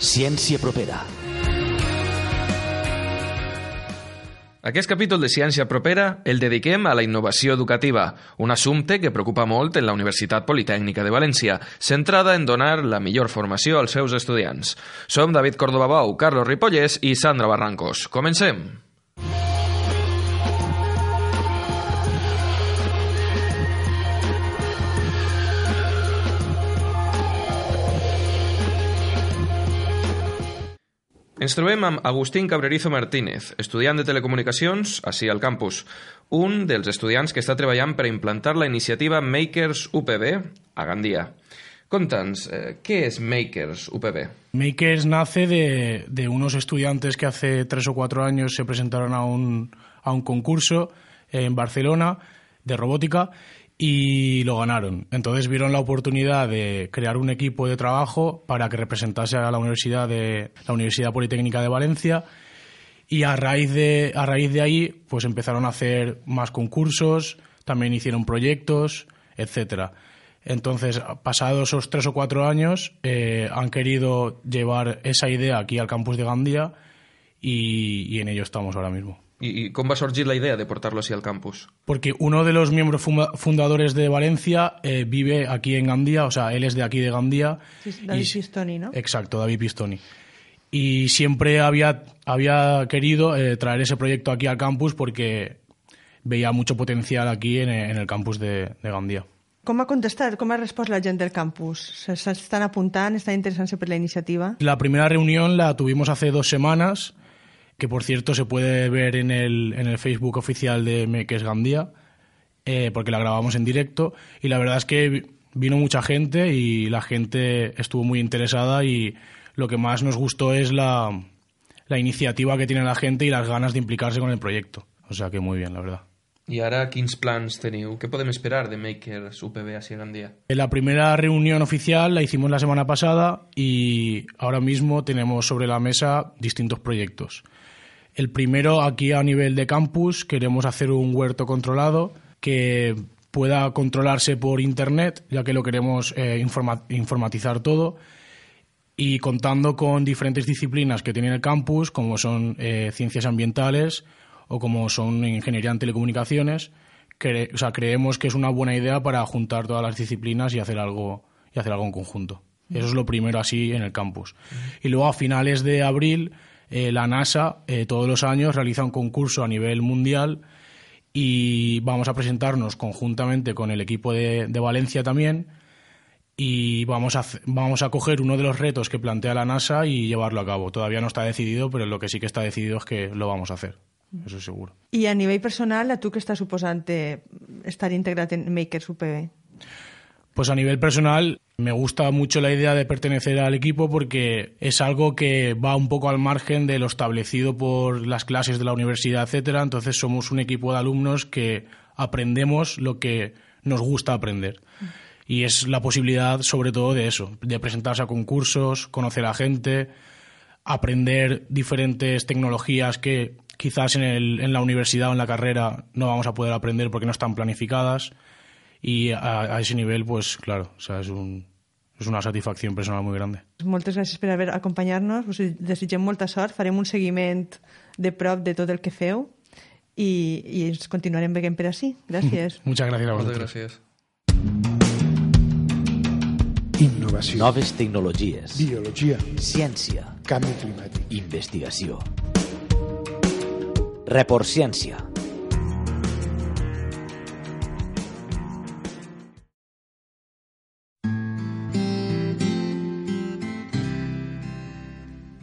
Ciència propera. Aquest capítol de Ciència Propera el dediquem a la innovació educativa, un assumpte que preocupa molt en la Universitat Politècnica de València, centrada en donar la millor formació als seus estudiants. Som David Córdoba Bou, Carlos Ripollès i Sandra Barrancos. Comencem! Ens trobem amb Agustín Cabrerizo Martínez, estudiant de Telecomunicacions, així al campus, un dels estudiants que està treballant per implantar la iniciativa Makers UPB a Gandia. Conta'ns, eh, ¿qué es Makers UPB? Makers nace de, de, unos estudiantes que hace tres o cuatro años se presentaron a un, a un concurso en Barcelona de robótica y lo ganaron. Entonces vieron la oportunidad de crear un equipo de trabajo para que representase a la Universidad de la Universidad Politécnica de Valencia y a raíz de a raíz de ahí pues empezaron a hacer más concursos, también hicieron proyectos, etcétera. Entonces, pasados esos tres o cuatro años, eh, han querido llevar esa idea aquí al campus de Gandía y, y en ello estamos ahora mismo. ¿Y cómo va a surgir la idea de portarlo así al campus? Porque uno de los miembros fundadores de Valencia eh, vive aquí en Gandía, o sea, él es de aquí de Gandía. David y, Pistoni, ¿no? Exacto, David Pistoni. Y siempre había, había querido eh, traer ese proyecto aquí al campus porque veía mucho potencial aquí en, en el campus de, de Gandía. Com ha contestat? Com ha respost la gent del campus? ¿S'estan apuntant? ¿Están interesándose por la iniciativa? La primera reunión la tuvimos hace dos semanas que por cierto se puede ver en el, en el Facebook oficial de Meques Gandía, eh, porque la grabamos en directo, y la verdad es que vino mucha gente y la gente estuvo muy interesada y lo que más nos gustó es la, la iniciativa que tiene la gente y las ganas de implicarse con el proyecto. O sea que muy bien, la verdad. ¿Y ahora quins plans teniu? ¿Qué podemos esperar de Makers UPB así Gandía? La primera reunión oficial la hicimos la semana pasada y ahora mismo tenemos sobre la mesa distintos proyectos. El primero, aquí a nivel de campus, queremos hacer un huerto controlado que pueda controlarse por Internet, ya que lo queremos eh, informa informatizar todo, y contando con diferentes disciplinas que tiene el campus, como son eh, ciencias ambientales o como son ingeniería en telecomunicaciones, o sea, creemos que es una buena idea para juntar todas las disciplinas y hacer algo, y hacer algo en conjunto. Eso es lo primero así en el campus. Y luego a finales de abril eh, la NASA eh, todos los años realiza un concurso a nivel mundial y vamos a presentarnos conjuntamente con el equipo de, de Valencia también y vamos a, vamos a coger uno de los retos que plantea la NASA y llevarlo a cabo. Todavía no está decidido, pero lo que sí que está decidido es que lo vamos a hacer. Eso es seguro. I a nivell personal, a tu què està suposant estar integrat en Makers UPB? Pues a nivel personal me gusta mucho la idea de pertenecer al equipo porque es algo que va un poco al margen de lo establecido por las clases de la universidad, etcétera. Entonces somos un equipo de alumnos que aprendemos lo que nos gusta aprender. Y es la posibilidad, sobre todo, de eso, de presentarse a concursos, conocer a gente, aprender diferentes tecnologías que quizás en, el, en la universidad o en la carrera no vamos a poder aprender porque no están planificadas. Y a, ese nivel, pues claro, o sea, es un, és una satisfacció personal molt grande. Moltes gràcies per haver acompanyar-nos, us desitgem molta sort, farem un seguiment de prop de tot el que feu i, i ens continuarem veient per així. Gràcies. Muchas gracias a Moltes vosotros. gràcies. Innovació. Noves tecnologies. Biologia. Ciència. Canvi climàtic. Investigació. Report Ciència.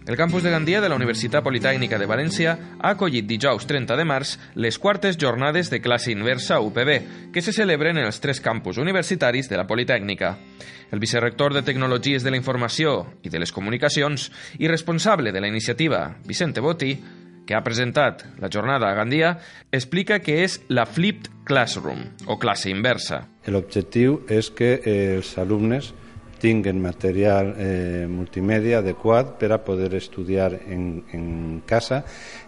El campus de Gandia de la Universitat Politècnica de València ha acollit dijous 30 de març les quartes jornades de classe inversa UPB, que se celebren en els tres campus universitaris de la Politècnica. El vicerrector de Tecnologies de la Informació i de les Comunicacions i responsable de la iniciativa, Vicente Botti, que ha presentat la jornada a Gandia, explica que és la Flipped Classroom, o classe inversa. L'objectiu és que els alumnes tinguen material eh, multimèdia adequat per a poder estudiar en, en casa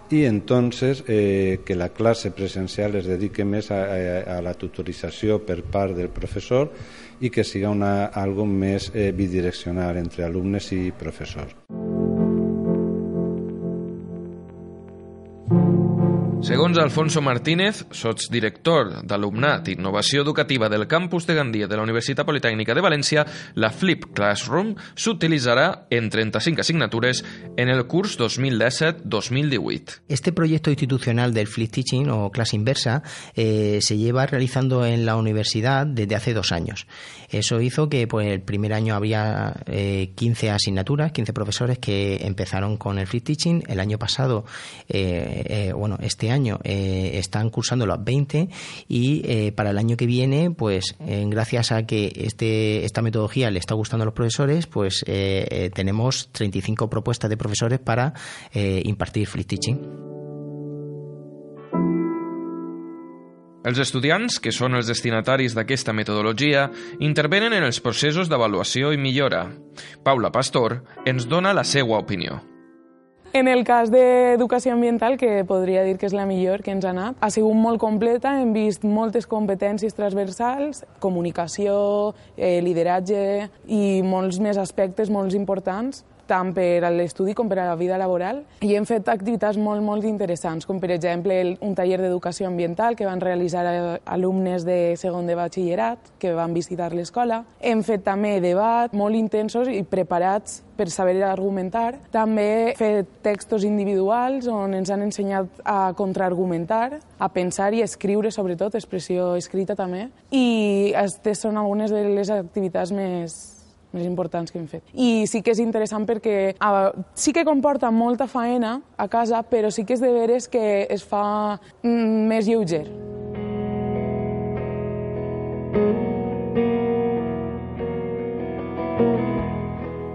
i entonces eh, que la classe presencial es dedique més a, a, a la tutorització per part del professor i que siga una, algo més eh, bidireccional entre alumnes i professors. Segons Alfonso Martínez, sotsdirector d'Alumnat i Innovació Educativa del campus de Gandia de la Universitat Politècnica de València, la Flip Classroom s'utilitzarà en 35 asignatures en el curs 2017-2018. Este proyecto institucional del Flip Teaching o clase inversa eh, se lleva realizando en la universidad desde hace dos años. Eso hizo que pues, el primer año había eh, 15 asignaturas, 15 profesores que empezaron con el Flip Teaching. El año pasado, eh, eh, bueno, este año eh, están cursando los 20 y eh, para el año que viene, pues eh, gracias a que este, esta metodología le está gustando a los profesores, pues eh, eh, tenemos 35 propuestas de profesores para eh, impartir Flip Teaching. Els estudiants, que són els destinataris d'aquesta metodologia, intervenen en els processos d'avaluació i millora. Paula Pastor ens dona la seva opinió. En el cas d'educació ambiental, que podria dir que és la millor que ens ha anat, ha sigut molt completa, hem vist moltes competències transversals, comunicació, eh, lideratge i molts més aspectes molt importants tant per a l'estudi com per a la vida laboral. I hem fet activitats molt, molt interessants, com per exemple un taller d'educació ambiental que van realitzar alumnes de segon de batxillerat que van visitar l'escola. Hem fet també debat molt intensos i preparats per saber argumentar. També fet textos individuals on ens han ensenyat a contraargumentar, a pensar i escriure, sobretot, expressió escrita també. I aquestes són algunes de les activitats més, més importants que hem fet. I sí que és interessant perquè uh, sí que comporta molta faena a casa, però sí que és de veres que es fa mm, més lleuger.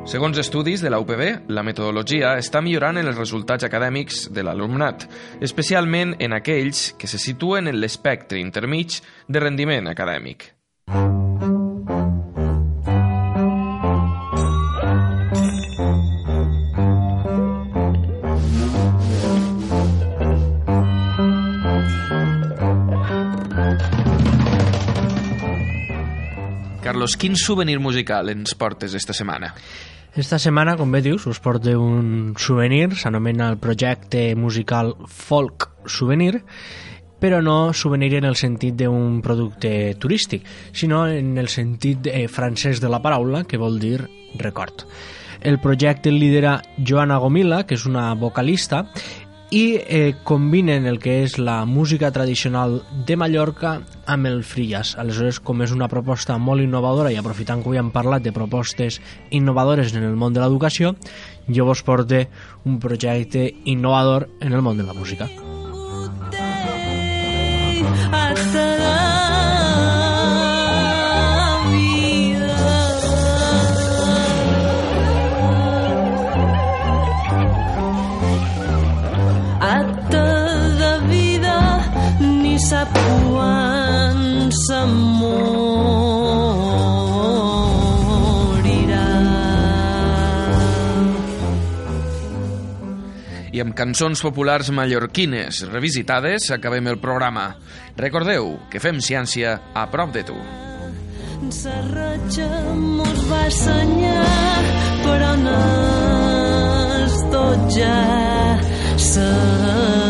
Segons estudis de la UPB, la metodologia està millorant en els resultats acadèmics de l'alumnat, especialment en aquells que se situen en l'espectre intermig de rendiment acadèmic. Carlos, quin souvenir musical ens portes esta setmana? Esta setmana, com bé dius, us porto un souvenir, s'anomena el projecte musical Folk Souvenir, però no souvenir en el sentit d'un producte turístic, sinó en el sentit eh, francès de la paraula, que vol dir record. El projecte el lidera Joana Gomila, que és una vocalista, i eh, combinen el que és la música tradicional de Mallorca amb el free jazz. Aleshores, com és una proposta molt innovadora i aprofitant que avui hem parlat de propostes innovadores en el món de l'educació, jo vos porte un projecte innovador en el món de la música. Acte Amb cançons populars mallorquines revisitades acabem el programa. Recordeu que fem ciència a prop de tu. Serratge mos va assenyar, però no és tot ja s'ha